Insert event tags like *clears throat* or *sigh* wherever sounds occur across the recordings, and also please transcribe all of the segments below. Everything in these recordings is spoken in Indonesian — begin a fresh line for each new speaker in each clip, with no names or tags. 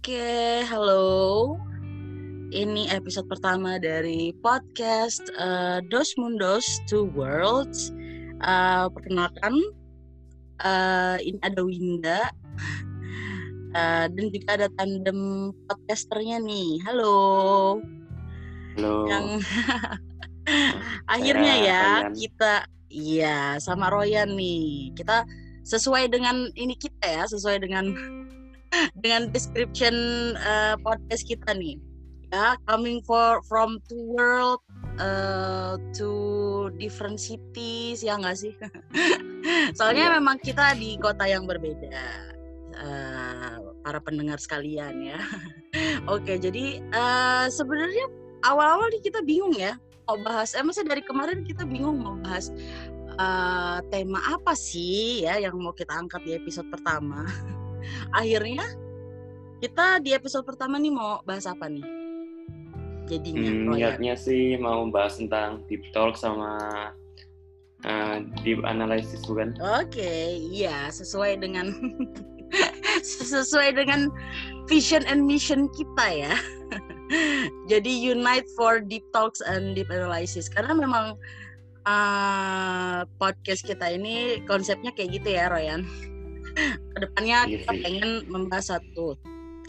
Oke, halo. Ini episode pertama dari podcast uh, Dos Mundos Two Worlds. Uh, perkenalkan, uh, ini ada Winda uh, *laughs* dan juga ada tandem podcasternya nih. Halo.
Halo.
Yang *laughs* *laughs* akhirnya ya kita, iya sama Royan nih. Kita sesuai dengan ini kita ya, sesuai dengan dengan description uh, podcast kita nih. Ya coming for from two world uh, to different cities ya nggak sih? *laughs* Soalnya
Iya.
memang kita di kota yang berbeda uh, para pendengar sekalian ya. *laughs* Oke jadi uh, sebenarnya awal-awal kita bingung ya mau bahas eh masa dari kemarin kita bingung mau bahas uh, tema apa sih ya yang mau kita angkat di episode pertama *laughs* akhirnya kita di episode pertama nih mau bahas apa nih jadinya
Hmm,
Royan?
niatnya sih mau bahas tentang deep talk sama uh, deep analysis bukan?
oke iya sesuai dengan *laughs* sesuai dengan vision and mission kita ya *laughs* jadi unite for deep talks and deep analysis karena memang uh, podcast kita ini konsepnya kayak gitu ya Royan ke depannya
Iya
kita pengen membahas satu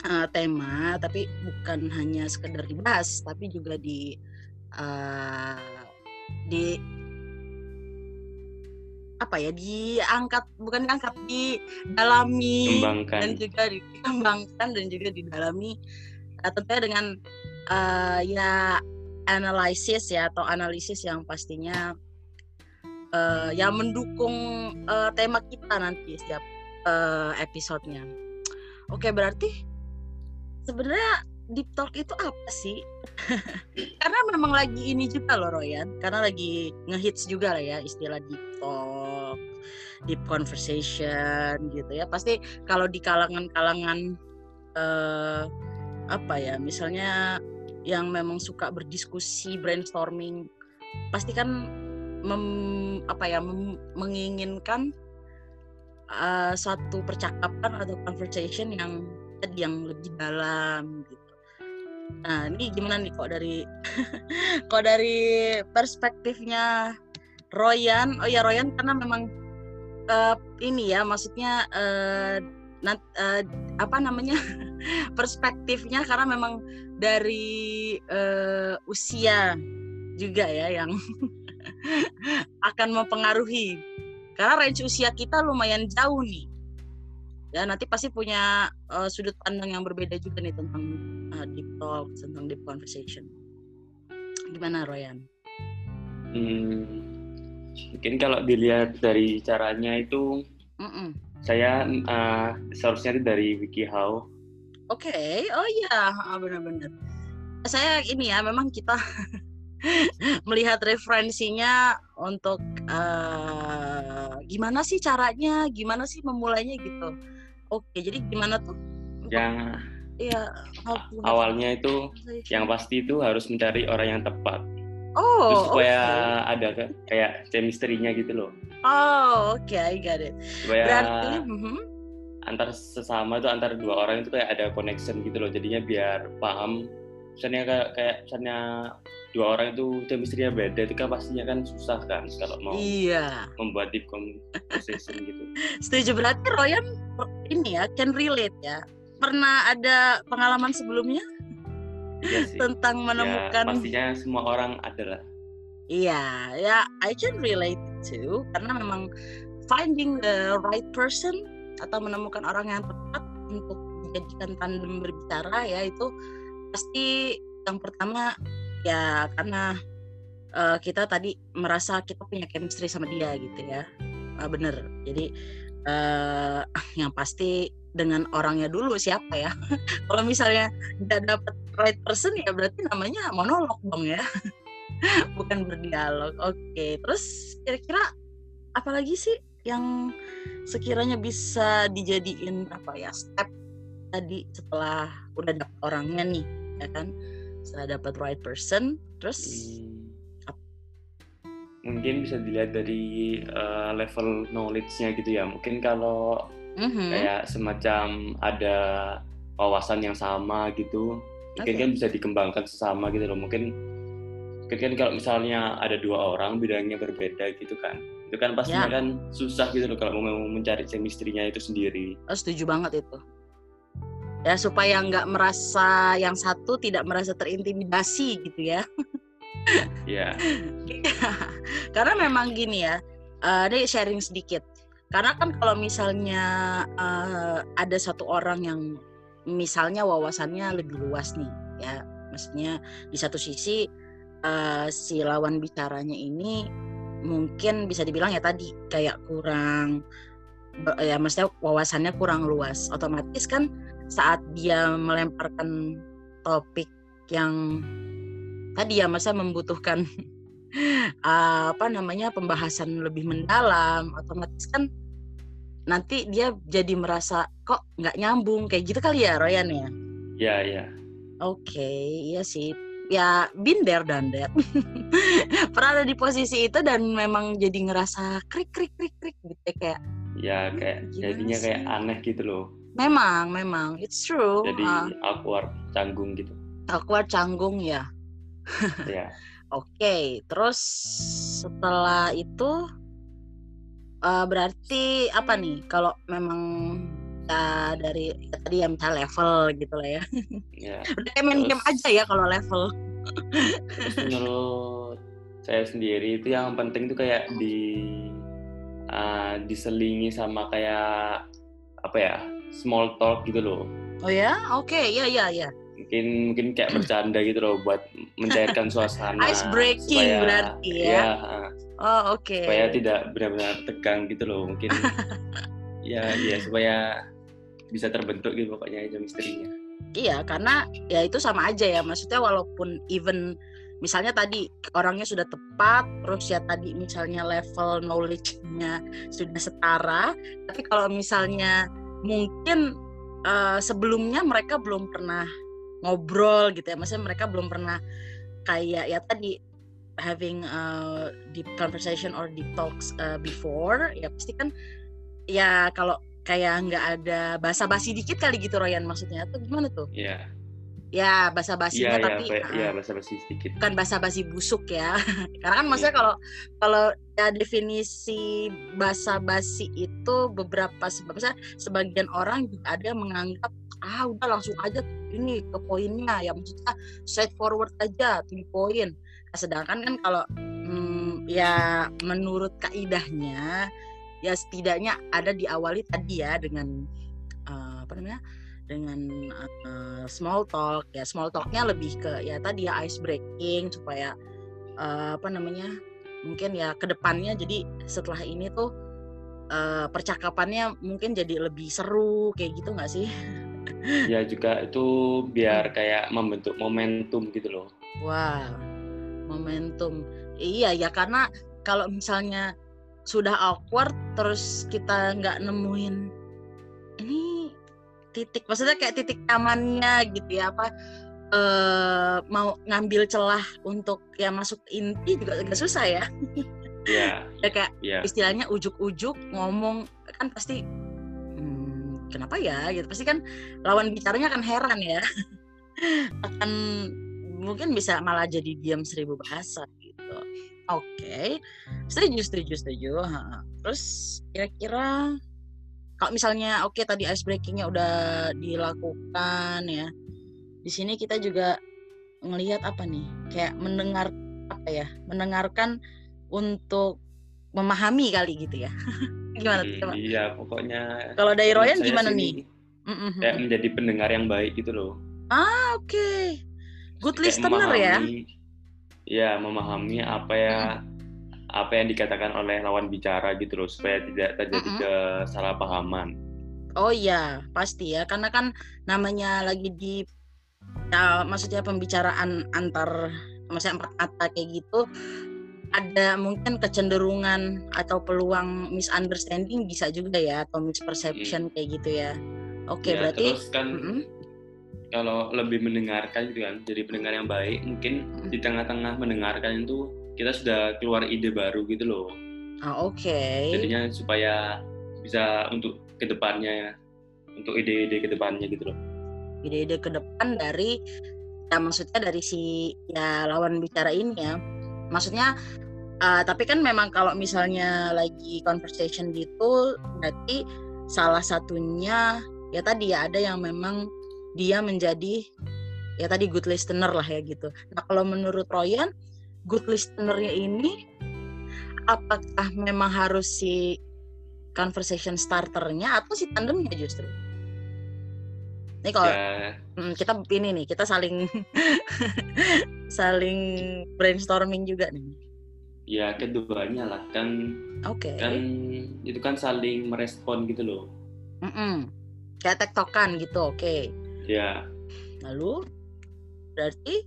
uh, tema tapi bukan hanya sekedar dibahas tapi juga di uh, di apa ya diangkat bukan diangkat didalami
Kembangkan.
dan juga dikembangkan dan juga didalami uh, tentunya dengan uh, ya analisis ya atau analisis yang pastinya uh, yang mendukung uh, tema kita nanti setiap uh, episodenya. Oke berarti sebenarnya deep talk itu apa sih? *laughs* karena memang lagi ini juga loh Royan, karena lagi ngehits juga lah ya istilah deep talk, deep conversation gitu ya. Pasti kalau di kalangan-kalangan eh, apa ya, misalnya yang memang suka berdiskusi, brainstorming, pasti kan mem- apa ya mem- menginginkan eh, suatu percakapan atau conversation yang tadi yang lebih dalam gitu. Nah, ini gimana nih kok dari *laughs* kok dari perspektifnya Royan? Oh ya Royan karena memang eh, ini ya maksudnya eh, nat- eh, apa namanya? *laughs* perspektifnya karena memang dari eh, usia juga ya yang *laughs* akan mempengaruhi. Karena range usia kita lumayan jauh nih. Ya, nanti pasti punya eh, sudut pandang yang berbeda juga nih tentang uh, deep talk, tentang deep conversation. Gimana Royan?
Hmm, mungkin kalau dilihat dari caranya itu
Mm-mm.
saya uh, seharusnya dari WikiHow.
Oke, oh iya, ah, benar-benar. Saya ini ya, memang kita *laughs* *laughs* melihat referensinya untuk eh, gimana sih caranya, gimana sih memulainya gitu. Oke, jadi gimana tuh?
Yang
have
awalnya itu yang pasti itu harus mencari orang yang tepat.
oh,
Terus supaya
oke.
ada ke- kayak chemistry-nya gitu loh.
Oh, oke, I got it.
Supaya
Berarti, mhm.
antar sesama itu antar dua orang itu kayak ada connection gitu loh jadinya biar paham misalnya kayak kayak misalnya dua orang itu chemistry-nya beda itu kan pastinya kan susah kan kalau mau
iya.
membuat deep conversation gitu *laughs*
Setuju berarti Royan ini ya can relate ya. Pernah ada pengalaman sebelumnya
iya sih
tentang
ya
menemukan
pastinya semua orang adalah
Iya, ya I can relate to karena memang finding the right person atau menemukan orang yang tepat untuk dijadikan tandem berbicara ya itu pasti yang pertama ya karena eh, kita tadi merasa kita punya chemistry sama dia gitu ya. Ah, bener. Jadi eh *laughs* yang pasti dengan orangnya dulu siapa ya. *laughs* Kalau misalnya nggak dapet right person ya berarti namanya monolog dong ya *laughs* bukan berdialog. Oke, terus kira-kira apalagi sih yang sekiranya bisa dijadiin apa ya step tadi setelah udah dapet orangnya nih, ya kan? Setelah dapat right person, terus
Hmm, mungkin bisa dilihat dari uh, level knowledge-nya gitu ya. Mungkin kalau
mhm,
kayak semacam ada wawasan yang sama gitu mungkin kan bisa dikembangkan sesama gitu loh mungkin mungkin kan kalau misalnya ada dua orang bidangnya berbeda gitu kan itu kan pastinya
Ya.
kan susah gitu loh kalau mau mencari chemistry-nya itu sendiri
Oh, setuju banget itu. Ya supaya nggak merasa yang satu tidak merasa terintimidasi gitu ya.
ya *laughs*
Karena memang gini ya, eh, ini sharing sedikit. Karena kan kalau misalnya eh, ada satu orang yang misalnya wawasannya lebih luas nih, ya, maksudnya di satu sisi eh, si lawan bicaranya ini mungkin bisa dibilang ya tadi kayak kurang be- ya maksudnya wawasannya kurang luas. Otomatis kan saat dia melemparkan topik yang tadi ya masa membutuhkan uh, *laughs* apa namanya pembahasan lebih mendalam otomatis kan nanti dia jadi merasa kok nggak nyambung? Kayak gitu kali ya Royan ya?
Ya ya.
Oke iya sih. Ya been there done that. *laughs* Pernah ada di posisi itu dan memang jadi ngerasa krik krik krik krik gitu ya, kayak
ya kayak
Gimana
jadinya kayak aneh gitu loh
memang memang it's true
jadi
uh,
awkward canggung gitu
awkward canggung ya *laughs*
ya
Oke, terus setelah itu eh, berarti apa nih? Kalau memang ya dari ya tadi ya misalnya level gitu lah ya.
ya *laughs*
Udah kayak main game
Terus-
aja ya kalau level.
terus menurut saya sendiri itu yang penting tuh kayak di uh, diselingi sama kayak apa ya small talk gitu loh
Oh ya, oke, iya iya iya.
mungkin mungkin kayak *clears throat* bercanda gitu loh buat mencairkan suasana
Ice breaking
supaya-
berarti ya.
uh,
Oh oke.
supaya tidak benar-benar tegang gitu loh mungkin *laughs* ya ya supaya bisa terbentuk gitu pokoknya chemistry-nya
Iya, karena ya itu sama aja ya. Maksudnya walaupun even misalnya tadi orangnya sudah tepat, terus ya tadi misalnya level knowledge-nya sudah setara, tapi kalau misalnya mungkin eh, sebelumnya mereka belum pernah ngobrol gitu ya. Maksudnya mereka belum pernah kayak ya tadi having a deep conversation or deep talks uh, before, ya pasti kan ya kalau kayak nggak ada basa-basi dikit kali gitu Royan maksudnya atau gimana tuh?
ya
Ya
iya
basa-basinya
ya
tapi uh,
ya basa-basi sedikit
bukan basa-basi busuk ya. *laughs* Karena kan maksudnya
Iya.
kalau kalau ya definisi basa-basi itu beberapa sebab misalnya sebagian orang juga ada yang menganggap ah udah langsung aja ini ke poinnya ya maksudnya straightforward aja to the point. Nah, sedangkan kan kalau hmm, ya menurut kaidahnya ya setidaknya ada diawali tadi ya dengan eh, apa namanya dengan eh, small talk ya small talknya lebih ke ya tadi ya ice breaking supaya eh, apa namanya mungkin ya ke depannya jadi setelah ini tuh eh, percakapannya mungkin jadi lebih seru kayak gitu nggak sih?
Ya juga itu biar kayak membentuk momentum gitu loh.
Wah momentum. Iya ya karena kalau misalnya sudah awkward terus kita nggak nemuin ini titik maksudnya kayak titik amannya gitu ya apa eh mau ngambil celah untuk ya masuk inti juga agak susah ya.
Ya *laughs*
ya kayak
ya
istilahnya ujuk-ujuk ngomong kan pasti "Hmm, kenapa ya? Gitu. Pasti kan lawan bicaranya akan heran ya. *laughs* Akan mungkin bisa malah jadi diam seribu bahasa gitu. Oke. Setuju setuju setuju. Ha. terus kira-kira kalau misalnya oke tadi ice breakingnya udah dilakukan ya. Di sini kita juga ngelihat apa nih? Kayak mendengar apa ya? Mendengarkan untuk memahami kali gitu ya. *laughs* Gimana tuh
iya pokoknya
kalau dari Royan gimana nih?
Kayak menjadi pendengar yang baik gitu loh.
Oke. Good
Kayak
listener ya.
memahami- ya memahami apa ya apa yang dikatakan oleh lawan bicara gitu loh supaya tidak terjadi
Mm-mm.
kesalahpahaman
Oh iya, pasti ya. Karena kan namanya lagi di ya, maksudnya pembicaraan antar maksudnya empat mata kayak gitu ada mungkin kecenderungan atau peluang misunderstanding bisa juga ya atau misperception kayak gitu ya. Oke,
Ya,
berarti
terus kan
Mm-mm.
kalau lebih mendengarkan gitu kan jadi pendengar yang baik mungkin
Mm.
di tengah-tengah mendengarkan itu kita sudah keluar ide baru gitu loh
ah, oke.
jadinya supaya bisa untuk ke depannya untuk ide-ide ke depannya gitu loh
ide-ide ke depan dari ya maksudnya dari si ya lawan bicara ini ya maksudnya uh, tapi kan memang kalau misalnya lagi conversation gitu berarti salah satunya ya tadi ya ada yang memang dia menjadi ya tadi good listener lah ya gitu. Nah kalau menurut Royan good listenernya ini apakah memang harus si conversation starternya atau si tandemnya justru? Ini kalau ya. Hmm, kita ini nih kita saling *laughs* saling brainstorming juga nih.
Ya keduanya lah kan.
Oke. Okay.
Kan itu kan saling merespon gitu loh.
Mm -mm. Kayak tektokan gitu, oke. Okay.
Ya.
Lalu berarti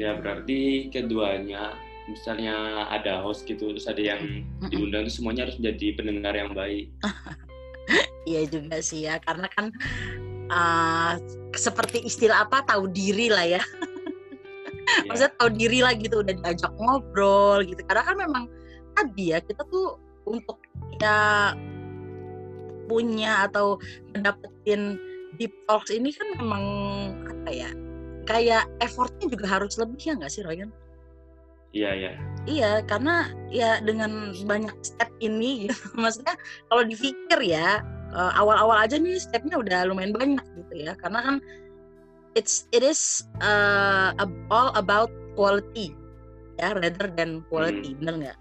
ya berarti keduanya misalnya ada host gitu terus ada yang diundang itu semuanya harus menjadi pendengar yang baik. *laughs*
Iya juga sih ya karena kan uh, seperti istilah apa tahu diri lah ya. Yeah. maksudnya tahu diri lah gitu udah diajak ngobrol gitu. Karena kan memang tadi ya kita tuh untuk ya punya atau mendapetin deep talks ini kan memang apa ya kayak effortnya juga harus lebih ya nggak sih Ryan?
Iya iya.
Iya karena ya dengan banyak step ini gitu *laughs* maksudnya kalau dipikir ya eh, awal-awal aja nih stepnya udah lumayan banyak gitu ya karena kan it's it is uh, all about quality ya rather than quality hmm. bener nggak?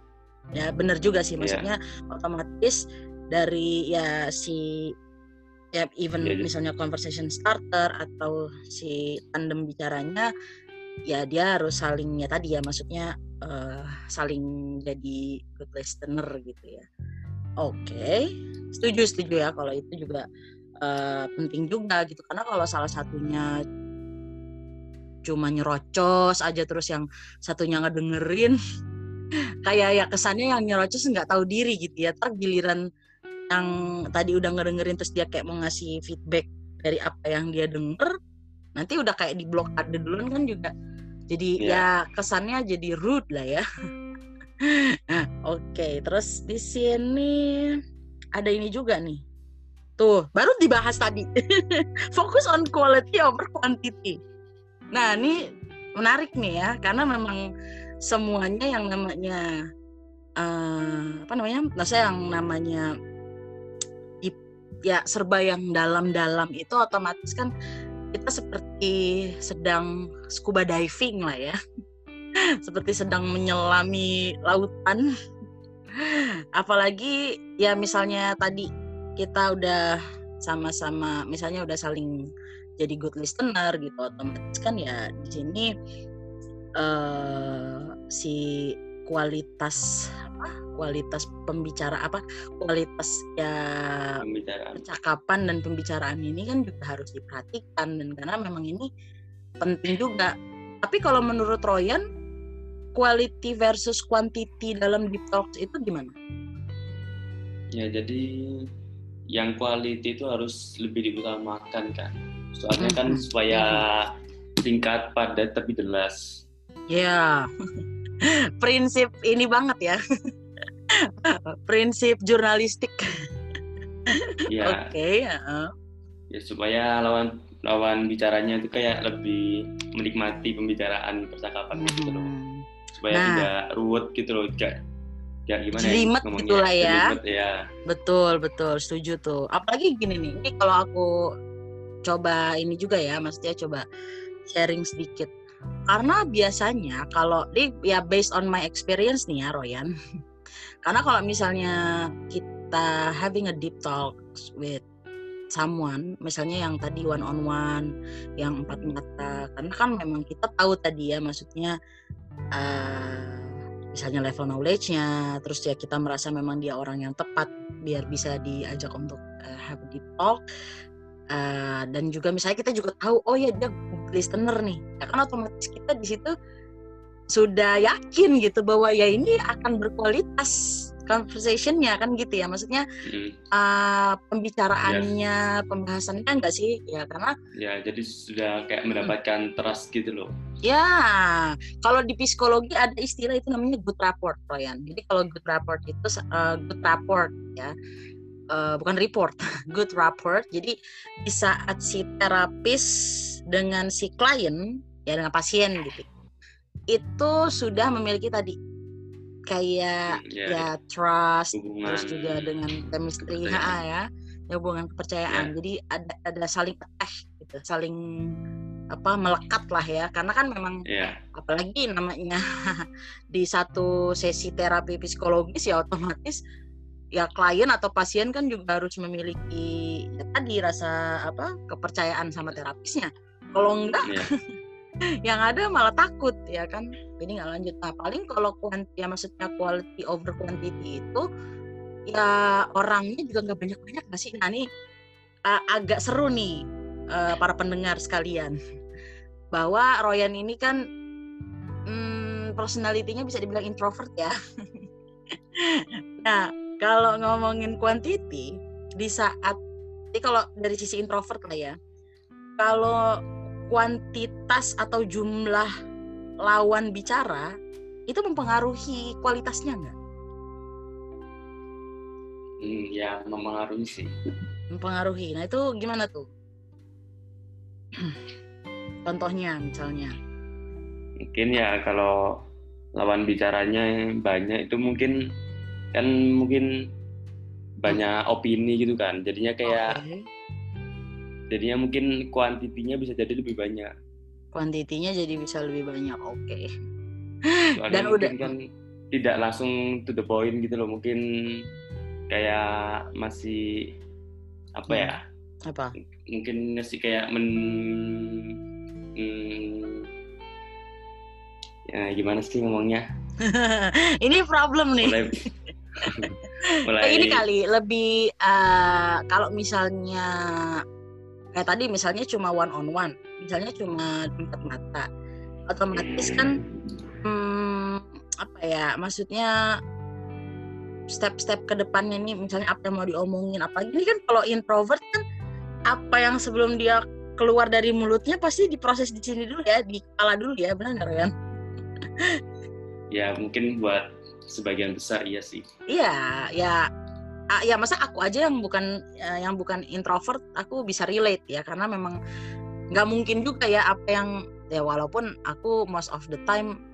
Ya bener juga sih iya. maksudnya yeah. otomatis dari ya si ya even yeah, misalnya conversation starter atau si tandem bicaranya ya dia harus saling ya tadi ya maksudnya uh, saling jadi good listener gitu ya oke okay. setuju setuju ya kalau itu juga uh, penting juga gitu karena kalau salah satunya cuma nyerocos aja terus yang satunya ngedengerin *laughs* kayak ya kesannya yang nyerocos nggak tahu diri gitu ya tergiliran yang tadi udah ngedengerin terus dia kayak mau ngasih feedback dari apa yang dia denger nanti udah kayak di blok ada duluan kan juga. Jadi yeah. ya kesannya jadi rude lah ya. *laughs* Oke okay, terus di sini ada ini juga nih. Tuh baru dibahas tadi. *laughs* Fokus on quality over quantity. Nah ini menarik nih ya karena memang semuanya yang namanya uh, apa namanya? Maksudnya yang namanya ya serba yang dalam-dalam itu otomatis kan kita seperti sedang scuba diving lah ya. *laughs* Seperti sedang menyelami lautan. Apalagi ya misalnya tadi kita udah sama-sama misalnya udah saling jadi good listener gitu otomatis kan ya di sini uh, si kualitas kualitas pembicara apa kualitas ya
pembicaraan.
percakapan dan pembicaraan ini kan juga harus diperhatikan dan karena memang ini penting juga tapi kalau menurut Royan quality versus quantity dalam deep talks itu gimana?
Ya jadi yang quality itu harus lebih diutamakan kan soalnya kan hmm. supaya singkat padat tapi jelas.
Ya prinsip ini banget ya prinsip jurnalistik.
Iya.
Oke, okay, uh.
Ya supaya lawan lawan bicaranya itu kayak lebih menikmati pembicaraan percakapan hmm. gitu loh. Hmm. Supaya nah, tidak ruwet gitu loh, kayak ya gimana
jelimet ya, gitu lah ya.
Jelimet, ya.
Betul, betul, setuju tuh. Apalagi gini nih, ini kalau aku coba ini juga ya, maksudnya coba sharing sedikit. Karena biasanya kalau ini ya based on my experience nih ya Royan. *laughs* Karena kalau misalnya kita having a deep talk with someone, misalnya yang tadi one on one, yang empat mata, karena kan memang kita tahu tadi ya, maksudnya uh, misalnya level knowledge-nya, terus ya kita merasa memang dia orang yang tepat biar bisa diajak untuk uh, have a deep talk. Uh, dan juga misalnya kita juga tahu oh ya dia listener nih ya kan otomatis kita di situ sudah yakin gitu bahwa ya ini akan berkualitas conversationnya kan gitu ya maksudnya hmm. uh, pembicaraannya yes. pembahasannya enggak sih ya karena
ya jadi sudah kayak mendapatkan hmm. trust gitu loh
ya kalau di psikologi ada istilah itu namanya good rapport Ryan jadi kalau good rapport itu uh, good rapport ya uh, bukan report, *laughs* good rapport. Jadi di saat si terapis dengan si klien ya dengan pasien gitu, itu sudah memiliki tadi kayak hmm, yeah. ya trust, hubungan, terus juga dengan chemistry, ha, ya, ya hubungan kepercayaan. Yeah. Jadi ada ada saling eh gitu, saling apa melekat lah ya karena kan memang yeah. apalagi namanya *laughs* di satu sesi terapi psikologis ya otomatis ya klien atau pasien kan juga harus memiliki ya tadi rasa apa kepercayaan sama terapisnya kalau enggak yeah. *laughs* yang ada malah takut ya kan? Ini nggak lanjut. Nah paling kalau kuanti ya maksudnya quality over quantity itu ya orangnya juga nggak banyak banyak nggak sih? Nah ini uh, agak seru nih uh, para pendengar sekalian. *laughs* Bahwa Royan ini kan hmm, personalitinya bisa dibilang introvert ya. *laughs* Nah kalau ngomongin quantity di saat jadi kalau dari sisi introvert lah ya kalau kuantitas atau jumlah lawan bicara itu mempengaruhi kualitasnya nggak?
Hmm, ya mempengaruhi sih.
Mempengaruhi. Nah itu gimana tuh? *clears throat* Contohnya misalnya?
Mungkin ya kalau lawan bicaranya banyak itu mungkin kan mungkin banyak opini gitu kan jadinya kayak okay. Jadinya mungkin kuantitinya bisa jadi lebih banyak
kuantitinya jadi bisa lebih banyak oke okay.
dan udah kan tidak langsung to the point gitu loh mungkin kayak masih apa ya
hmm. apa
mungkin masih kayak men hmm, ya gimana sih ngomongnya *laughs*
ini problem nih mulai *laughs* Mulai... ini kali lebih uh, kalau misalnya kayak tadi misalnya cuma one on one, misalnya cuma tempat mata, otomatis kan hmm, apa ya? Maksudnya step-step ke depannya nih, misalnya apa yang mau diomongin, apa ini kan kalau introvert kan apa yang sebelum dia keluar dari mulutnya pasti diproses di sini dulu ya, di kepala dulu ya, benar kan?
ya mungkin buat sebagian besar iya sih
iya ya ya masa aku aja yang bukan ya, yang bukan introvert aku bisa relate ya karena memang nggak mungkin juga ya apa yang ya walaupun aku most of the time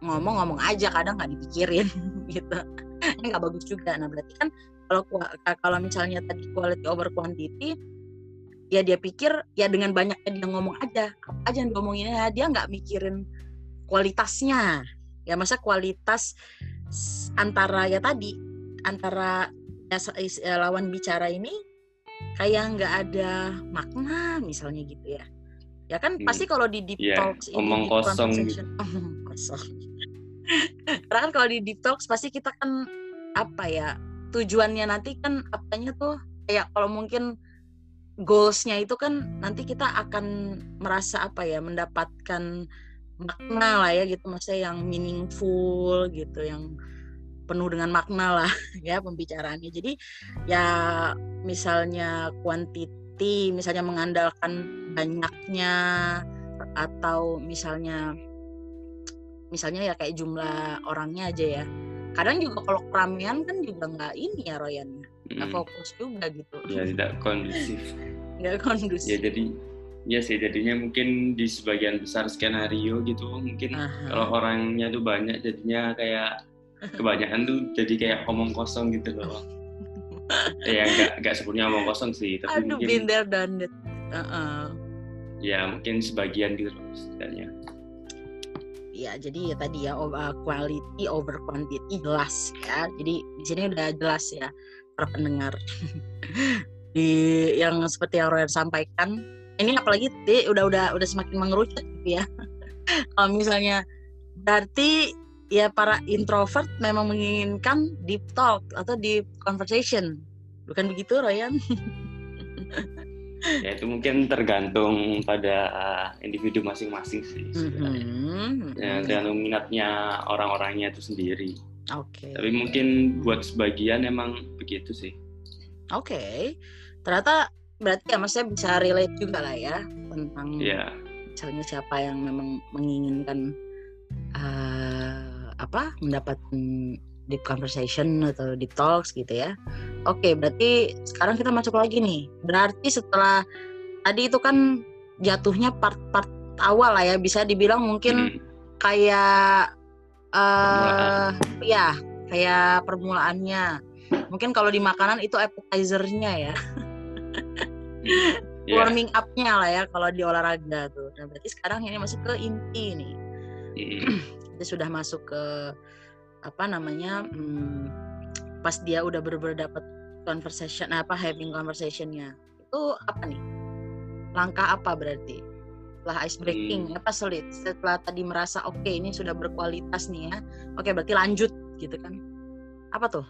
ngomong-ngomong aja kadang nggak dipikirin *laughs* gitu. Nggak bagus juga. Nah berarti kan kalau kalau misalnya tadi quality over quantity ya dia pikir ya dengan banyaknya dia ngomong aja apa aja yang diomonginnya dia nggak mikirin kualitasnya. Ya masa kualitas antara ya tadi antara ya, ya, lawan bicara ini kayak nggak ada makna misalnya gitu ya. Ya kan hmm. pasti kalau di deep yeah, talks
omong
ini
kosong.
omong *laughs* kosong. *laughs* Karena kan kalau di deep talks pasti kita kan apa ya tujuannya nanti kan apanya tuh kayak kalau mungkin goalsnya itu kan nanti kita akan merasa apa ya mendapatkan makna lah ya gitu maksudnya yang meaningful gitu yang penuh dengan makna lah *laughs* ya pembicaraannya. Jadi ya misalnya quantity misalnya mengandalkan banyaknya atau misalnya misalnya ya kayak jumlah orangnya aja ya. Kadang juga kalau keramaian kan juga nggak ini ya Royan. Nggak hmm. fokus juga gitu.
Ya tidak kondusif. *laughs*
Nggak kondusif.
Ya jadi ya sih jadinya mungkin di sebagian besar skenario gitu mungkin Aha. kalau orangnya tuh banyak jadinya kayak kebanyakan tuh jadi kayak omong kosong gitu loh. *laughs* Ya nggak nggak sepenuhnya omong kosong sih
tapi Aduh, mungkin been done it. Uh -uh.
ya mungkin sebagian gitu loh setidaknya
ya jadi ya tadi ya uh, quality over quantity jelas ya. Jadi di sini udah jelas ya para pendengar. *laughs* Di yang seperti yang Royan sampaikan ini apalagi di, udah udah udah semakin mengerucut gitu ya. *laughs* Kalau misalnya berarti ya para introvert memang menginginkan deep talk atau deep conversation bukan begitu Ryan
ya itu mungkin tergantung pada uh, individu masing-masing sih sebenarnya mm-hmm. ya, tergantung minatnya orang-orangnya itu sendiri
oke okay.
tapi mungkin buat sebagian emang begitu sih
oke okay. ternyata berarti ya maksudnya bisa relate juga lah ya tentang
yeah.
misalnya siapa yang memang menginginkan uh, apa mendapatkan deep conversation atau deep talks gitu ya. Oke, berarti sekarang kita masuk lagi nih. Berarti setelah tadi itu kan jatuhnya part-part awal lah ya, bisa dibilang mungkin hmm. kayak uh, ya kayak permulaannya. Mungkin kalau di makanan itu appetizer-nya ya. yeah. warming up-nya lah ya kalau di olahraga tuh. Nah, berarti sekarang ini masuk ke inti nih. *clears throat* Kita sudah masuk ke apa namanya? Hmm, pas dia udah benar-benar dapat conversation apa having conversationnya itu apa nih? Langkah apa berarti? Setelah ice breaking hmm. apa sulit? Setelah tadi merasa oke okay, ini sudah berkualitas nih ya. Oke, okay, berarti lanjut gitu kan. Apa tuh?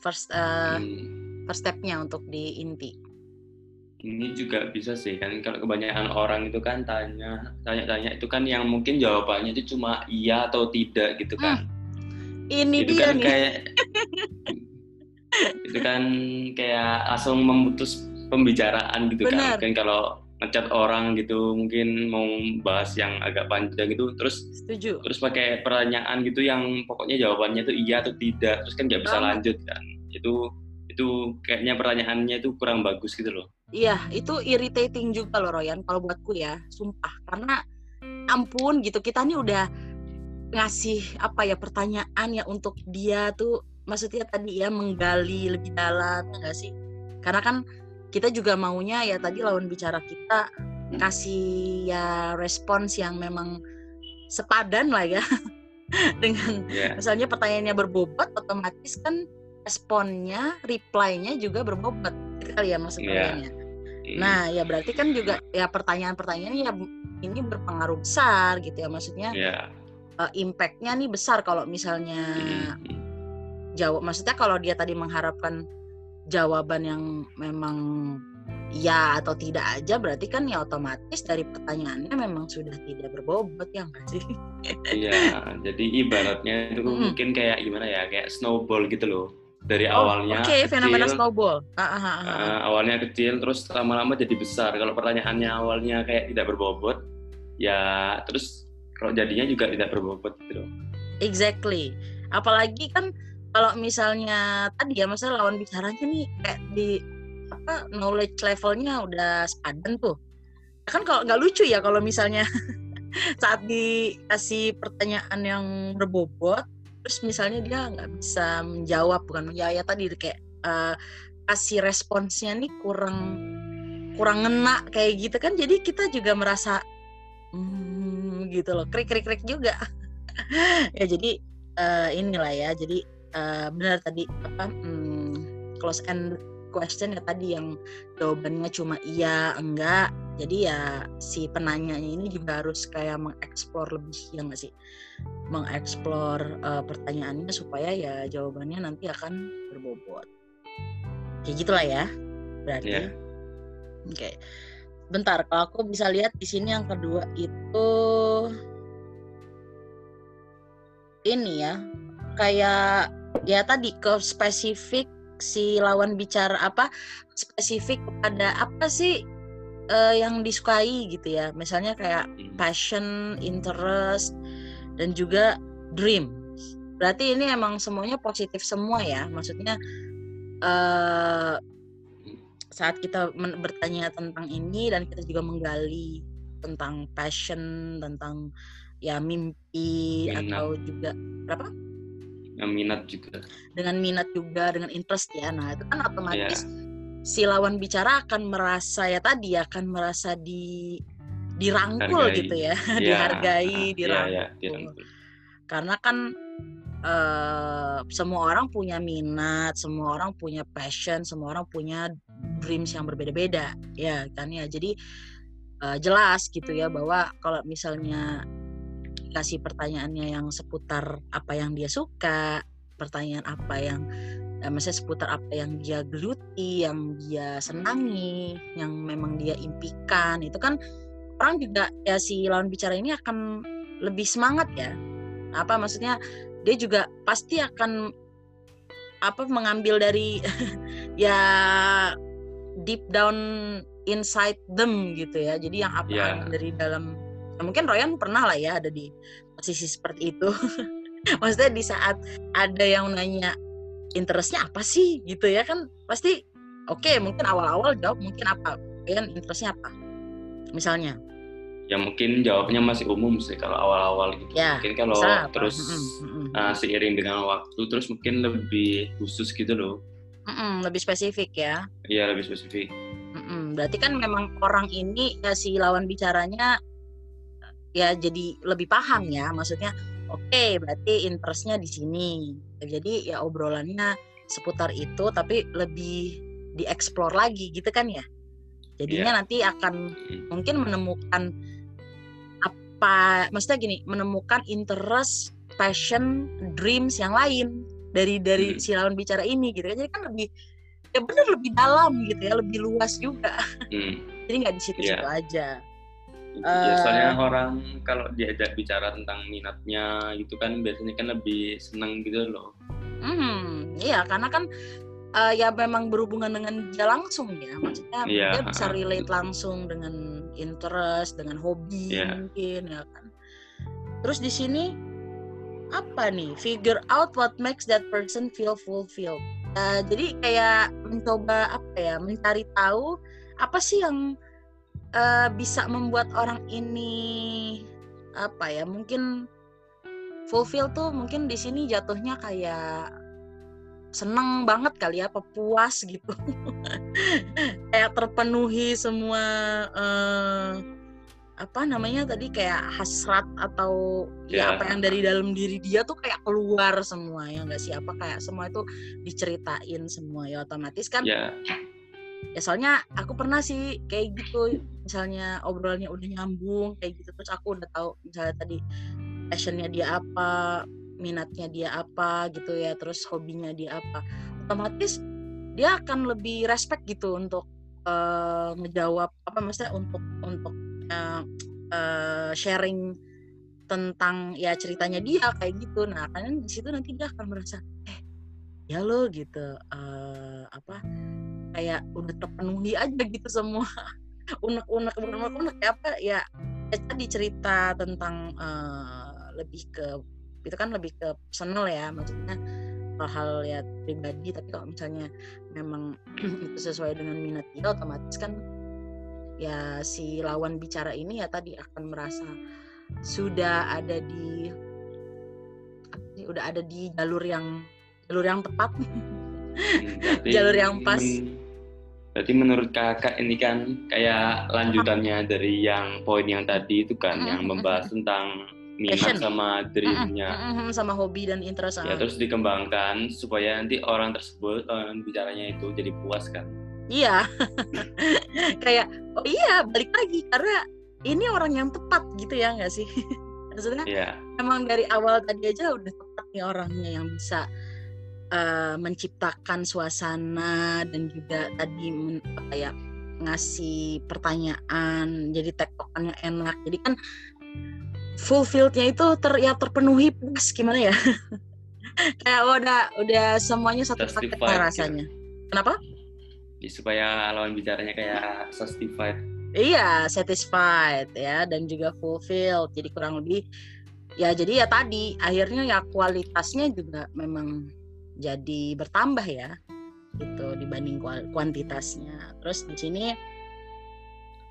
First uh, hmm. first stepnya untuk di inti
ini juga bisa sih kan kalau kebanyakan orang itu kan tanya tanya-tanya itu kan yang mungkin jawabannya itu cuma iya atau tidak gitu kan.
Hmm. Ini itu dia
kan nih. kayak *laughs* itu kan kayak langsung memutus pembicaraan gitu kan. Benar. kan. Mungkin kalau ngechat orang gitu mungkin mau bahas yang agak panjang gitu terus
Setuju.
terus pakai pertanyaan gitu yang pokoknya jawabannya itu iya atau tidak terus kan nggak bisa lanjut kan itu itu kayaknya pertanyaannya itu kurang bagus gitu loh
Iya, itu irritating juga loh Royan kalau buatku ya, sumpah. Karena ampun gitu, kita nih udah ngasih apa ya pertanyaan ya untuk dia tuh maksudnya tadi ya menggali lebih dalam enggak sih? Karena kan kita juga maunya ya tadi lawan bicara kita kasih ya respons yang memang sepadan lah ya *laughs* dengan yeah. misalnya pertanyaannya berbobot otomatis kan responnya reply-nya juga berbobot itu kali ya maksudnya yeah. Nah, ya berarti kan juga ya pertanyaan-pertanyaan ya ini berpengaruh besar gitu ya maksudnya. Yeah. Uh, impactnya nih besar kalau misalnya mm-hmm. jawab. Maksudnya kalau dia tadi mengharapkan jawaban yang memang ya atau tidak aja berarti kan ya otomatis dari pertanyaannya memang sudah tidak berbobot ya nggak sih?
Iya, jadi ibaratnya itu mm. mungkin kayak gimana ya, kayak snowball gitu loh dari oh, awalnya
Oke, okay, fenomena snowball. Uh, uh,
uh, uh. awalnya kecil, terus lama-lama jadi besar. Kalau pertanyaannya awalnya kayak tidak berbobot, ya terus kalau jadinya juga tidak berbobot gitu loh.
Exactly. Apalagi kan kalau misalnya tadi ya masa lawan bicaranya nih kayak di apa knowledge levelnya udah sepadan tuh. Kan kalau nggak lucu ya kalau misalnya *laughs* saat dikasih pertanyaan yang berbobot terus misalnya dia nggak bisa menjawab bukan ya ya tadi kayak uh, kasih responsnya nih kurang kurang ngena kayak gitu kan jadi kita juga merasa hmm, gitu loh krik krik krik juga. *laughs* Ya jadi uh, inilah ya jadi uh, benar tadi apa hmm, close end question ya tadi yang jawabannya cuma iya enggak jadi ya si penanyanya ini juga harus kayak mengeksplor lebih ya nggak sih mengeksplor uh, pertanyaannya supaya ya jawabannya nanti akan berbobot kayak gitulah ya berarti yeah. oke okay. bentar kalau aku bisa lihat di sini yang kedua itu ini ya kayak ya tadi ke spesifik si lawan bicara apa spesifik kepada apa sih uh, yang disukai gitu ya. Misalnya kayak hmm. passion interest dan juga dream. Berarti ini emang semuanya positif semua ya. Maksudnya uh, saat kita bertanya tentang ini dan kita juga menggali tentang passion tentang ya mimpi atau juga berapa
dengan minat juga
dengan minat juga dengan interest ya nah itu kan otomatis yeah. si lawan bicara akan merasa ya tadi akan merasa di dirangkul Hargai. gitu ya *laughs* yeah. dihargai dirangkul. Yeah, yeah, dirangkul karena kan uh, semua orang punya minat semua orang punya passion semua orang punya dreams yang berbeda-beda ya kan ya jadi uh, jelas gitu ya bahwa kalau misalnya kasih pertanyaannya yang seputar apa yang dia suka, pertanyaan apa yang ya, maksudnya seputar apa yang dia geluti, yang dia senangi, yang memang dia impikan, itu kan orang juga ya si lawan bicara ini akan lebih semangat ya. Apa maksudnya dia juga pasti akan apa mengambil dari *laughs* ya deep down inside them gitu ya. Jadi yang apa yeah. dari dalam Nah, mungkin Royan pernah lah ya ada di posisi seperti itu. *laughs* maksudnya di saat ada yang nanya interestnya apa sih? Gitu ya kan pasti oke okay, mungkin awal-awal jawab mungkin apa? Kan interestnya apa? Misalnya.
Ya mungkin jawabnya masih umum sih kalau awal-awal gitu.
Ya,
mungkin kalau terus uh, seiring dengan waktu terus mungkin lebih khusus gitu loh.
Mm-mm, lebih spesifik ya.
Iya lebih spesifik.
Mm-mm, berarti kan memang orang ini ya si lawan bicaranya ya jadi lebih paham ya maksudnya oke okay, berarti interestnya di sini jadi ya obrolannya seputar itu tapi lebih dieksplor lagi gitu kan ya jadinya yeah. nanti akan mungkin menemukan apa maksudnya gini menemukan interest passion dreams yang lain dari dari hmm. si lawan bicara ini gitu kan jadi kan lebih ya benar lebih dalam gitu ya lebih luas juga hmm. *laughs* jadi nggak di situ-situ yeah. aja
biasanya uh, orang kalau diajak bicara tentang minatnya gitu kan biasanya kan lebih seneng gitu loh.
Hmm, iya karena kan uh, ya memang berhubungan dengan dia langsung ya, maksudnya yeah. dia bisa relate langsung dengan interest, dengan hobi yeah. mungkin ya kan. Terus di sini apa nih? Figure out what makes that person feel fulfilled. Uh, jadi kayak mencoba apa ya, mencari tahu apa sih yang uh, bisa membuat orang ini apa ya mungkin fulfill tuh mungkin di sini jatuhnya kayak seneng banget kali ya, apa puas gitu, *laughs* kayak terpenuhi semua uh, apa namanya tadi kayak hasrat atau yeah. ya. apa yang dari dalam diri dia tuh kayak keluar semua ya nggak siapa kayak semua itu diceritain semua ya otomatis kan yeah ya soalnya aku pernah sih kayak gitu misalnya obrolannya udah nyambung kayak gitu terus aku udah tahu misalnya tadi passionnya dia apa minatnya dia apa gitu ya terus hobinya dia apa otomatis dia akan lebih respect gitu untuk uh, ngejawab apa maksudnya untuk untuk uh, uh, sharing tentang ya ceritanya dia kayak gitu. Nah kan di situ nanti dia akan merasa eh ya lo gitu uh, apa kayak udah terpenuhi aja gitu semua. *laughs* Unek-unek unek-unek ya apa ya, ya tadi cerita tentang uh, lebih ke itu kan lebih ke personal ya maksudnya hal-hal ya pribadi tapi kalau misalnya memang *clears throat* itu sesuai dengan minat dia otomatis kan ya si lawan bicara ini ya tadi akan merasa sudah ada di udah ada di jalur yang jalur yang tepat. Hmm, *laughs* jalur yang pas
Berarti menurut kakak ini kan kayak lanjutannya dari yang poin yang tadi itu kan, yang membahas tentang minat sama dreamnya,
sama hobi dan interest.
Ya terus dikembangkan supaya nanti orang tersebut orang bicaranya itu jadi puas kan?
Iya, *laughs* kayak oh iya balik lagi karena ini orang yang tepat gitu ya nggak sih? *laughs* Maksudnya yeah. emang dari awal tadi aja udah tepat nih orangnya yang bisa uh, menciptakan suasana dan juga tadi men, apa ya ngasih pertanyaan jadi tektokannya enak. Jadi kan fulfillednya itu ter ya terpenuhi pas gimana ya? *laughs* Kayak udah udah semuanya satu paket gitu. rasanya. Kenapa?
Ya, supaya lawan bicaranya kayak satisfied
iya satisfied ya dan juga fulfilled. Jadi kurang lebih ya jadi ya tadi akhirnya ya kualitasnya juga memang jadi bertambah ya gitu dibanding kuantitasnya. Terus di sini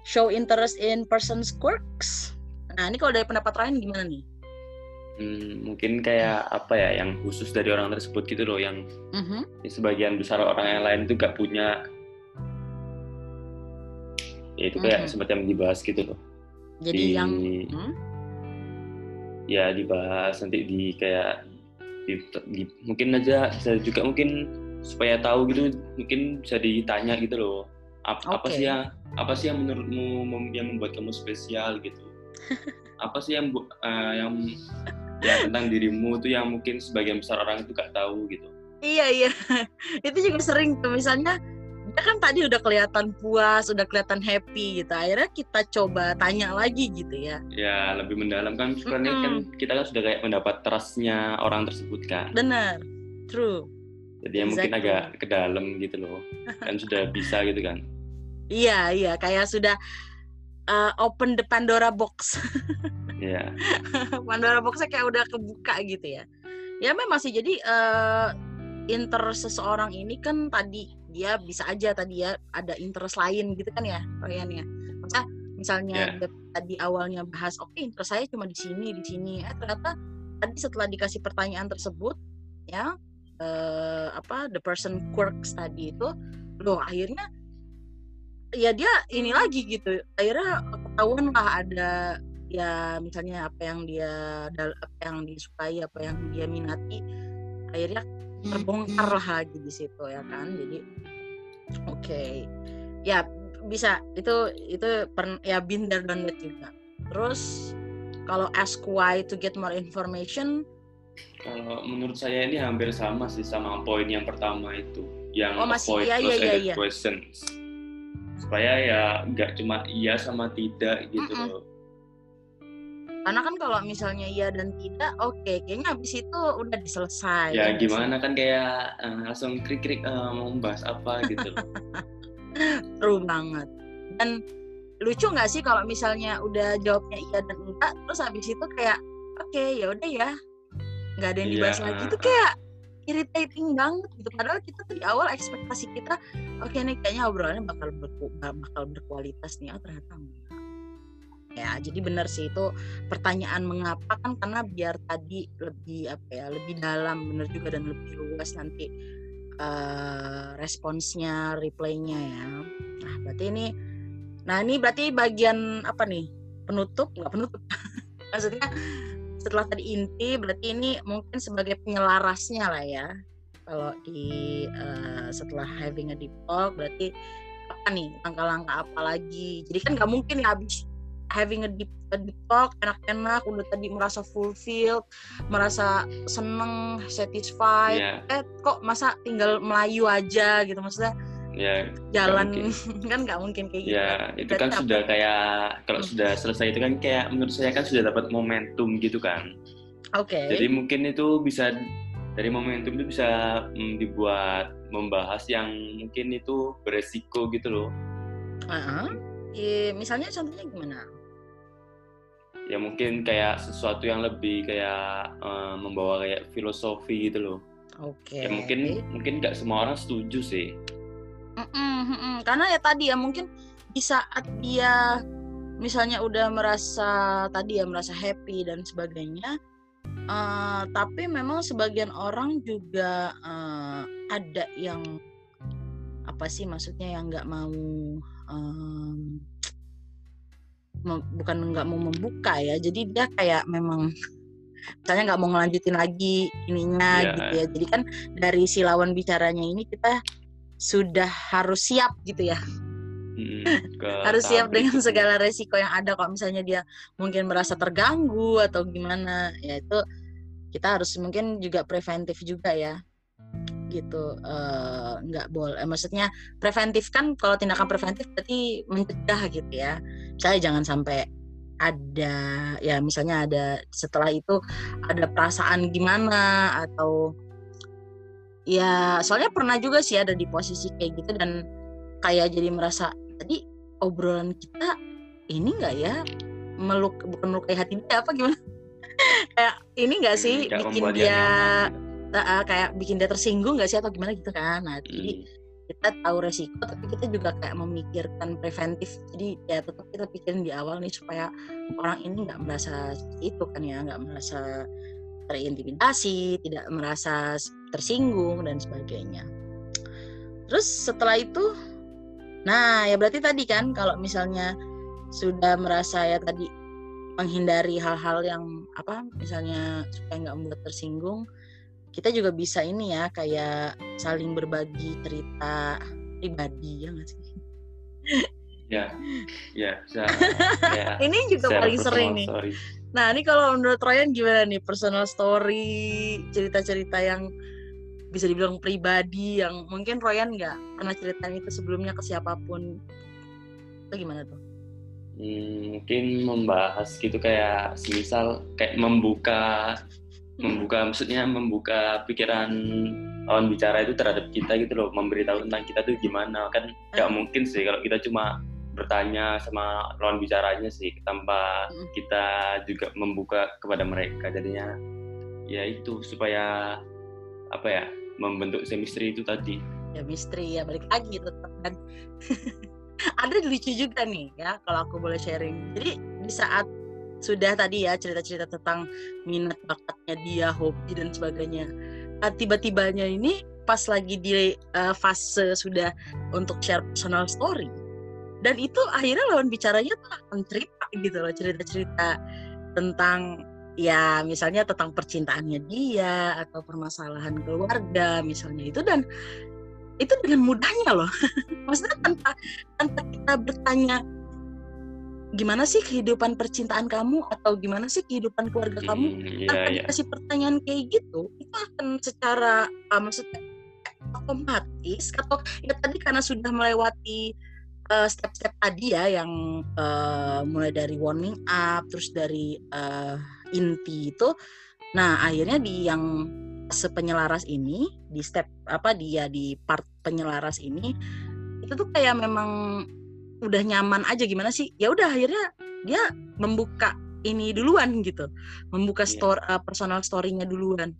show interest in person's quirks. Nah ini kalau dari pendapat lain gimana nih?
Hmm, mungkin kayak apa ya yang khusus dari orang tersebut gitu loh yang uh-huh. sebagian besar orang yang lain itu gak punya ya itu kayak uh-huh. semacam dibahas gitu loh
jadi di, yang hmm?
ya dibahas nanti di kayak di, di, mungkin aja bisa juga mungkin supaya tahu gitu mungkin bisa ditanya gitu loh. Apa, okay. apa sih yang apa sih yang menurutmu yang membuat kamu spesial gitu? *laughs* Apa sih yang uh, yang ya tentang dirimu itu yang mungkin sebagian besar orang itu gak tahu gitu?
Iya iya. *laughs* Itu juga sering tuh. Misalnya dia kan tadi udah kelihatan puas, udah kelihatan happy gitu. Akhirnya kita coba tanya lagi gitu ya.
Ya, lebih mendalam kan sebenarnya mm -hmm. kan kita kan sudah kayak mendapat trustnya orang tersebut kan.
Benar. True.
Jadi ya mungkin agak ke dalam gitu loh. Kan sudah *laughs* bisa gitu kan.
Iya, iya, kayak sudah uh, open the Pandora box.
Iya. *laughs*
Pandora boxnya kayak udah kebuka gitu ya. ya memang sih jadi uh, inter seseorang ini kan tadi dia bisa aja tadi ya ada interest lain gitu kan ya Ryan ya. Masa misalnya yeah. tadi awalnya bahas oke okay, interest saya cuma di sini di sini. Eh ternyata tadi setelah dikasih pertanyaan tersebut ya uh, apa the person quirks tadi itu loh akhirnya ya dia ini lagi gitu. Akhirnya ketahuan lah ada ya misalnya apa yang dia apa yang disukai apa yang dia minati. Akhirnya terbongkar lah lagi di situ ya kan jadi oke okay. ya bisa itu itu per, ya binder dan juga terus kalau ask why to get more information
kalau menurut saya ini hampir sama sih sama poin yang pertama itu, yang
oh, masih, avoid iya, iya, iya, iya.
questions. Supaya ya nggak cuma iya sama tidak gitu mm -mm. loh.
Karena kan kalau misalnya iya dan tidak, oke, okay, kayaknya habis itu udah diselesai.
Ya, gimana kan kayak uh, langsung krik-krik uh, mau membahas apa gitu. *laughs*
True banget. Dan lucu nggak sih kalau misalnya udah jawabnya iya dan enggak, terus habis itu kayak oke okay, ya udah ya nggak ada yang dibahas yeah. lagi itu kayak irritating banget gitu padahal kita tuh di awal ekspektasi kita oke okay, nih kayaknya obrolannya bakal berku, bakal berkualitas nih oh ternyata enggak ya jadi benar sih itu pertanyaan mengapa kan karena biar tadi lebih apa ya lebih dalam benar juga dan lebih luas nanti uh, responsnya replaynya ya. Nah berarti ini nah ini berarti bagian apa nih? Penutup? Nggak penutup. *laughs* Maksudnya setelah tadi inti berarti ini mungkin sebagai penyelarasnya lah ya. Kalau di uh, setelah having a deep talk berarti apa nih? Langkah-langkah apa lagi? Jadi kan nggak mungkin habis having a deep, a deep talk enak-enak udah tadi merasa fulfilled merasa seneng satisfied yeah. eh kok masa tinggal melayu aja gitu maksudnya
ya
jalan *laughs* kan nggak mungkin kayak gitu
ya itu kan sudah kayak kalau hmm. sudah selesai itu kan kayak menurut saya kan sudah dapat momentum gitu kan
oke okay.
jadi mungkin itu bisa dari momentum itu bisa mm, dibuat membahas yang mungkin itu beresiko gitu loh
uh -huh. ya, misalnya contohnya gimana
ya mungkin kayak sesuatu yang lebih kayak uh, membawa kayak filosofi gitu loh
oke okay.
ya mungkin mungkin nggak semua orang setuju sih
Mm-mm, mm-mm. Karena ya tadi ya mungkin di saat dia misalnya udah merasa tadi ya merasa happy dan sebagainya, uh, tapi memang sebagian orang juga uh, ada yang apa sih maksudnya yang nggak mau um, bukan nggak mau membuka ya. Jadi dia kayak memang misalnya nggak mau ngelanjutin lagi ininya yeah. gitu ya. Jadi kan dari si lawan bicaranya ini kita sudah harus siap gitu ya. Hmm, *laughs* harus siap dengan segala resiko yang ada. Kalau misalnya dia mungkin merasa terganggu atau gimana ya itu kita harus mungkin juga preventif juga ya. Gitu uh, nggak boleh eh, maksudnya preventif kan kalau tindakan preventif berarti mencegah gitu ya saya jangan sampai ada ya misalnya ada setelah itu ada perasaan gimana atau ya soalnya pernah juga sih ada di posisi kayak gitu dan kayak jadi merasa tadi obrolan kita ini enggak ya? Meluk bukan melukai hati dia apa gimana? *laughs* Kayak ini enggak sih bikin dia uh, kayak bikin dia tersinggung nggak sih atau gimana gitu kan? Nah hmm. jadi kita tahu resiko tapi kita juga kayak memikirkan preventif jadi ya tetap kita pikirin di awal nih supaya orang ini nggak merasa itu kan ya nggak merasa terintimidasi, tidak merasa tersinggung dan sebagainya. Terus setelah itu, nah ya berarti tadi kan kalau misalnya sudah merasa ya tadi menghindari hal-hal yang apa misalnya supaya nggak membuat tersinggung, kita juga bisa ini ya kayak saling berbagi cerita pribadi ya nggak sih?
Ya, ya, bisa, *laughs*
ya. ini juga paling sering nih. Sorry Nah, ini kalau menurut Ryan gimana nih personal story, cerita-cerita yang bisa dibilang pribadi yang mungkin Ryan nggak pernah ceritain itu sebelumnya ke siapa pun. Itu gimana tuh?
Hmm, mungkin membahas gitu kayak semisal kayak membuka membuka maksudnya membuka pikiran lawan bicara itu terhadap kita gitu loh memberitahu tentang kita tuh gimana. Kan nggak uh. mungkin sih kalau kita cuma bertanya sama lawan bicaranya sih tanpa hmm. kita juga membuka kepada mereka. Jadinya ya itu supaya apa ya membentuk chemistry itu tadi.
Ya misteri ya balik lagi tetap kan. *laughs* Ada lucu juga nih ya kalau aku boleh sharing. Jadi di saat sudah tadi ya cerita-cerita tentang minat bakatnya dia hobi dan sebagainya. Nah, tiba-tibanya ini pas lagi di uh, fase sudah untuk share personal story. Dan itu akhirnya lawan bicaranya tuh cerita gitu loh cerita-cerita tentang ya misalnya tentang percintaannya dia atau permasalahan keluarga misalnya itu dan itu dengan mudahnya loh. *laughs* Maksudnya tanpa tanpa kita bertanya gimana sih kehidupan percintaan kamu atau gimana sih kehidupan keluarga kamu? hmm, tanpa yeah, dikasih pertanyaan kayak gitu itu akan secara uh, maksudnya otomatis atau ya tadi karena sudah melewati uh, step-step tadi ya yang uh, mulai dari warming up terus dari uh, inti itu. Nah akhirnya di yang sepenyelaras ini di step apa dia di part penyelaras ini itu tuh kayak memang udah nyaman aja gimana sih? Ya udah akhirnya dia membuka ini duluan gitu. Membuka yeah. store uh, personal story-nya duluan.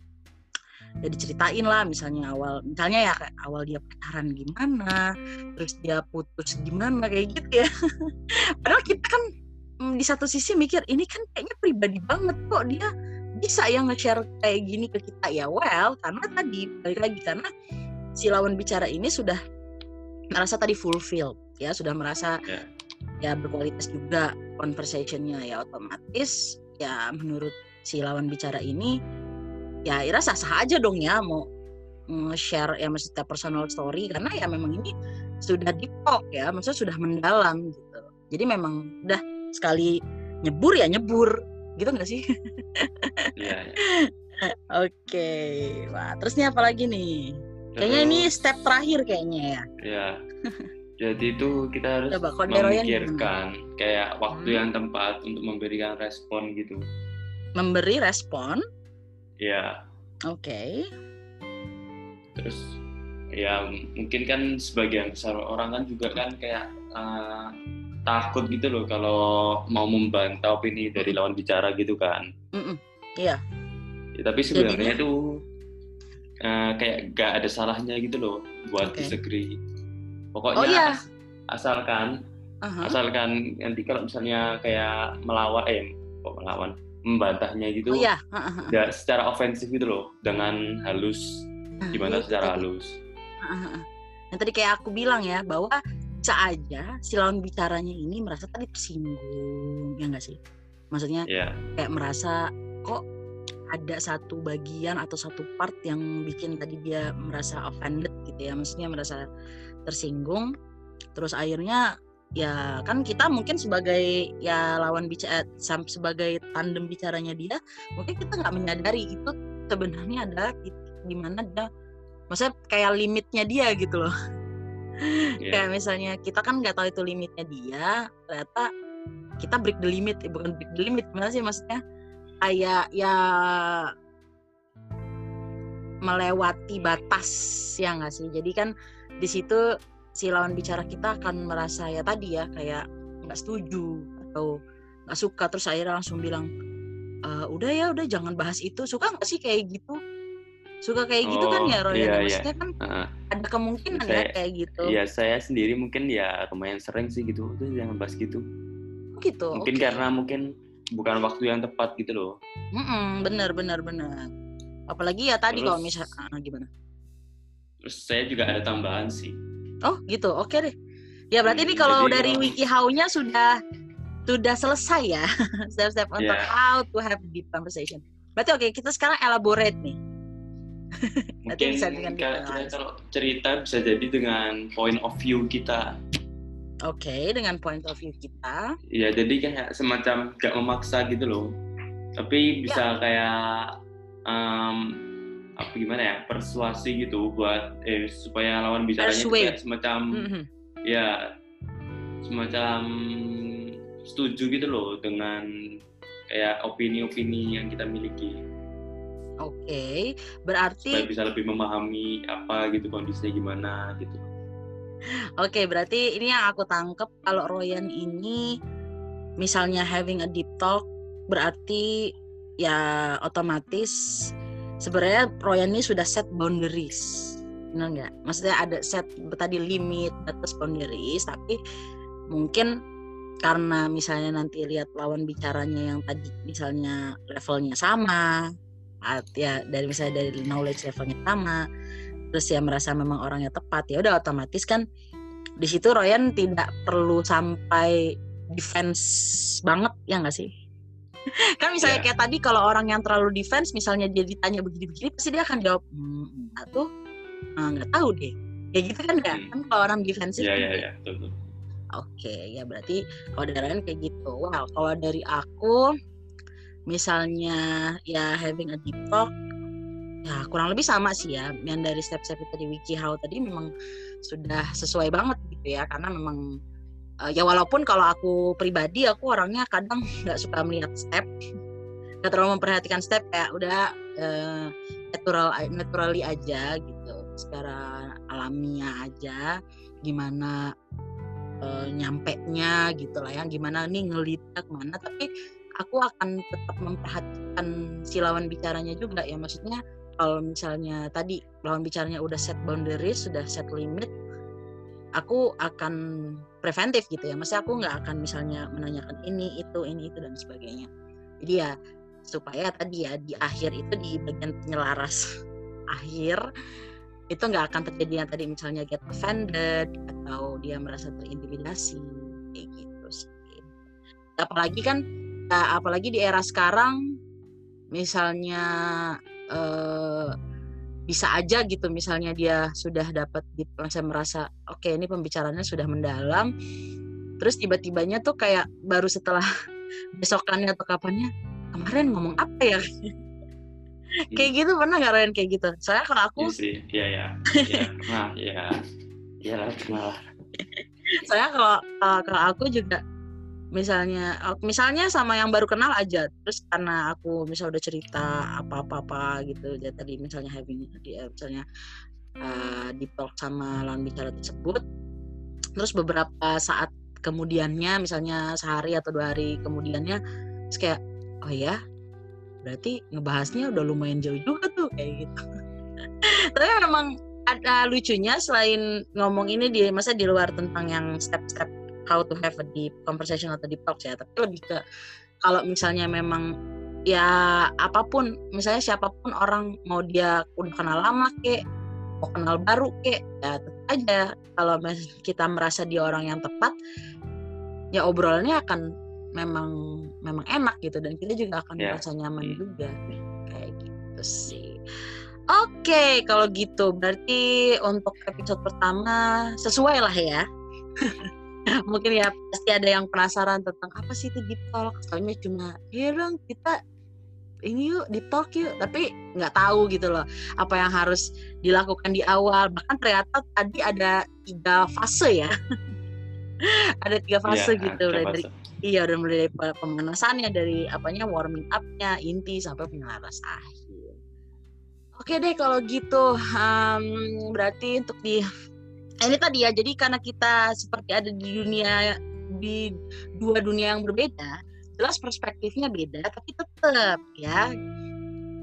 Ya diceritain lah misalnya awal misalnya ya kayak awal dia pacaran gimana terus dia putus gimana kayak gitu ya. *laughs* Padahal kita kan mm, di satu sisi mikir ini kan kayaknya pribadi banget kok dia bisa ya nge-share kayak gini ke kita. Ya well karena tadi balik lagi karena si lawan bicara ini sudah merasa tadi fulfill ya sudah merasa yeah. ya berkualitas juga conversationnya ya otomatis ya menurut si lawan bicara ini ya Ira sah-sah aja dong ya mau share ya maksudnya personal story karena ya memang ini sudah deep talk ya maksudnya sudah mendalam gitu jadi memang udah sekali nyebur ya nyebur gitu nggak sih? Iya. yeah, *laughs* yeah. Oke, wah terus nih apa lagi nih? Kayaknya ini step terakhir kayaknya ya.
Iya. *laughs* Jadi itu kita harus Coba, memikirkan kayak waktu hmm. yang tepat untuk memberikan respon gitu.
Memberi respon?
Iya.
Oke. Okay.
Terus ya mungkin kan sebagian besar orang kan juga kan kayak uh, takut gitu loh kalau mau membantah opini dari lawan bicara gitu kan.
Mm -mm. Iya.
Ya, tapi sebenarnya itu uh, kayak gak ada salahnya gitu loh buat okay. disagree. Pokoknya oh, iya. asalkan uh-huh. asalkan nanti kalau misalnya kayak melawan eh kok melawan membantahnya gitu
oh, iya.
uh-huh. ya secara ofensif gitu loh dengan halus gimana uh, secara halus.
Uh-huh. Yang tadi kayak aku bilang ya bahwa bisa aja si lawan bicaranya ini merasa tadi tersinggung ya enggak sih? Maksudnya yeah. kayak merasa kok ada satu bagian atau satu part yang bikin tadi dia merasa offended gitu ya maksudnya merasa tersinggung. Terus akhirnya ya kan kita mungkin sebagai ya lawan bicara sebagai tandem bicaranya dia mungkin kita nggak menyadari itu sebenarnya ada di mana ada maksudnya kayak limitnya dia gitu loh. Yeah. kayak misalnya kita kan nggak tahu itu limitnya dia ternyata kita break the limit eh, bukan break the limit gimana sih maksudnya? Kayak ya melewati batas ya nggak sih? Jadi kan di situ si lawan bicara kita akan merasa ya tadi ya kayak nggak setuju atau nggak suka terus akhirnya langsung bilang e, udah ya udah jangan bahas itu suka nggak sih kayak gitu suka kayak oh, gitu kan ya Roy iya, maksudnya iya. kan uh, ada kemungkinan saya, ya kayak gitu
ya saya sendiri mungkin ya lumayan sering sih gitu udah jangan bahas gitu
gitu
mungkin okay. karena mungkin bukan waktu yang tepat gitu loh.
Mm -mm, bener bener bener. Apalagi ya tadi kalau misalnya ah, gimana?
Terus saya juga ada tambahan sih.
Oh gitu, oke deh. Ya berarti hmm, ini kalau dari kalau... WikiHow-nya sudah sudah selesai ya *laughs* step-step yeah. untuk how to have deep conversation. Berarti oke okay, kita sekarang elaborate nih. *laughs*
Mungkin bisa dengan kalau cerita bisa jadi dengan point of view kita
Oke, okay, dengan point of view kita.
Iya, jadi kayak semacam gak memaksa gitu loh. Tapi bisa ya. kayak um, apa gimana ya persuasi gitu buat eh supaya lawan bicaranya kayak semacam mm -hmm. ya semacam setuju gitu loh dengan kayak opini-opini yang kita miliki.
Oke, okay. berarti
supaya bisa lebih memahami apa gitu kondisinya gimana gitu.
Oke, berarti ini yang aku tangkep kalau Royan ini misalnya having a deep talk berarti ya otomatis sebenarnya Royan ini sudah set boundaries. Benar nggak? Maksudnya ada set tadi limit batas boundaries tapi mungkin karena misalnya nanti lihat lawan bicaranya yang tadi misalnya levelnya sama ya dari misalnya dari knowledge levelnya sama terus ya merasa memang orangnya tepat ya udah otomatis kan di situ Royan tidak perlu sampai defense banget ya nggak sih *laughs* kan misalnya yeah. kayak tadi kalau orang yang terlalu defense misalnya dia ditanya begini-begini pasti dia akan jawab hmm, tuh ah, nggak tahu deh kayak gitu kan ya kan kalau orang defensif
yeah, yeah, yeah.
Oke, ya berarti kalau dari kayak gitu. Wow, kalau dari aku misalnya ya having a deep talk ya kurang lebih sama sih ya yang dari step-step tadi wiki how tadi memang sudah sesuai banget gitu ya karena memang uh, ya walaupun kalau aku pribadi aku orangnya kadang nggak suka melihat step. Nggak terlalu memperhatikan step kayak udah uh, natural naturally aja gitu. Secara alamiah aja gimana uh, nyampe nya gitu lah ya. Gimana nih ngelitnya ke mana. Tapi aku akan tetap memperhatikan si lawan bicaranya juga ya. Maksudnya kalau misalnya tadi lawan bicaranya udah set boundaries sudah set limit aku akan preventif gitu ya. Maksudnya aku nggak akan misalnya menanyakan ini itu ini itu dan sebagainya. Jadi ya supaya tadi ya di akhir itu di bagian penyelaras *laughs* akhir itu nggak akan terjadi yang tadi misalnya get offended atau dia merasa terintimidasi kayak gitu sih. Apalagi kan ya, apalagi di era sekarang misalnya eh, bisa aja gitu misalnya dia sudah dapat gitu saya merasa oke okay, ini pembicaranya sudah mendalam. Terus tiba-tibanya tuh kayak baru setelah *laughs* besokannya atau kapannya kemarin ngomong apa ya? Kayak gitu pernah nggak Ryan kayak gitu. Saya kalau aku
iya sih. Iya *laughs* ya iya pernah.
Saya kalau kalau aku juga misalnya misalnya sama yang baru kenal aja terus karena aku misal udah cerita apa apa apa gitu ya tadi misalnya having dia misalnya uh, di talk sama lawan bicara tersebut terus beberapa saat kemudiannya misalnya sehari atau dua hari kemudiannya terus kayak oh ya berarti ngebahasnya udah lumayan jauh juga tuh kayak gitu. *laughs* Tapi memang ada lucunya selain ngomong ini di masa di luar tentang yang step-step how to have a deep conversation atau deep talk ya tapi lebih ke kalau misalnya memang ya apa pun misalnya siapa pun orang mau dia udah kenal lama kek mau kenal baru kek ya tetap aja kalau kita merasa dia orang yang tepat ya obrolannya akan memang memang enak gitu dan kita juga akan yeah. merasa nyaman hmm. juga kayak gitu sih Oke, okay, kalau gitu berarti untuk episode pertama sesuai lah ya. *laughs* *laughs* mungkin ya pasti ada yang penasaran tentang apa sih itu deep talk. Soalnya cuma ya dong kita ini yuk deep talk yuk. Tapi nggak tahu gitu loh apa yang harus dilakukan di awal. Bahkan ternyata tadi ada tiga fase ya. *laughs* Ada tiga fase ya, gitu mulai dari iya udah mulai dari pemanasannya dari apanya warming upnya inti sampai penyelaras akhir. Oke deh kalau gitu um, berarti untuk di ini tadi ya jadi karena kita seperti ada di dunia di dua dunia yang berbeda jelas perspektifnya beda tapi tetap ya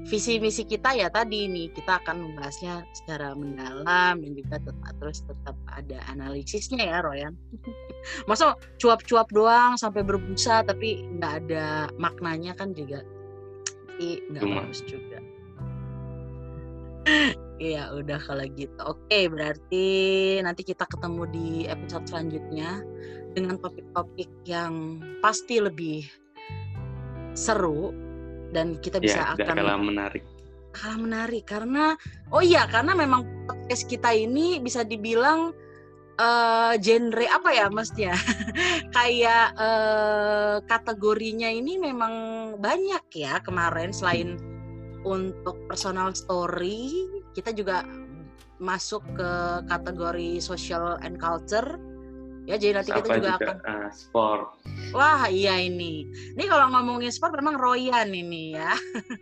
visi misi kita ya tadi nih kita akan membahasnya secara mendalam dan juga tetap terus tetap ada analisisnya ya Royan *laughs* masa cuap-cuap doang sampai berbusa tapi nggak ada maknanya kan juga nggak bagus juga Iya, udah kalau gitu. Oke, berarti nanti kita ketemu di episode selanjutnya dengan topik-topik yang pasti lebih seru dan kita bisa
ya, akan kalah menarik.
Kalah menarik karena oh iya, karena memang podcast kita ini bisa dibilang uh, genre apa ya Mas ya? *laughs* Kayak uh, kategorinya ini memang banyak ya kemarin selain untuk personal story kita juga masuk ke kategori social and culture. Ya jadi nanti kita juga, juga? akan
uh, sport.
Wah iya ini. Ini kalau ngomongin sport memang Royan ini ya.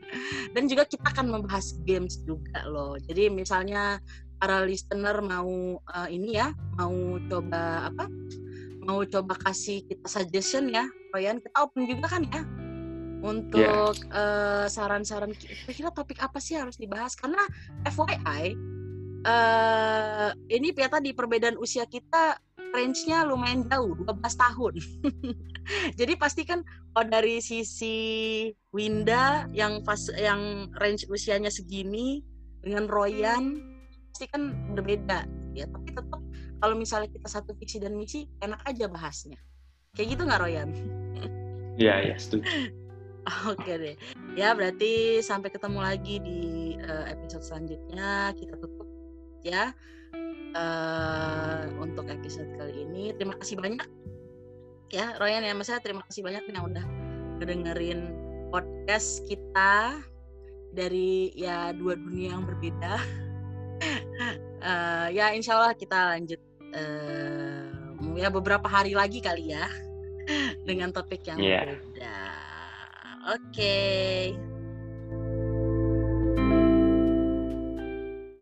*laughs* Dan juga kita akan membahas games juga loh. Jadi misalnya para listener mau uh, ini ya mau coba apa? Mau coba kasih kita suggestion ya Royan. Kita open juga kan ya untuk yeah. uh, saran-saran kira-kira topik apa sih harus dibahas karena FYI uh, ini ya di perbedaan usia kita range-nya lumayan jauh 12 tahun *laughs* jadi pasti kan oh dari sisi Winda yang pas yang range usianya segini dengan Royan pasti kan berbeda ya tapi tetap kalau misalnya kita satu visi dan misi enak aja bahasnya kayak gitu nggak Royan?
Iya iya setuju. *laughs* *laughs*
Oke deh. Ya berarti sampai ketemu lagi di uh, episode selanjutnya. Kita tutup ya uh, untuk episode kali ini. Terima kasih banyak ya Royan ya Mas terima kasih banyak yang udah ngedengerin podcast kita dari ya dua dunia yang berbeda. uh, *laughs* ya insya Allah kita lanjut uh, ya beberapa hari lagi kali ya *laughs* dengan topik yang yeah. berbeda. Oke. Okay.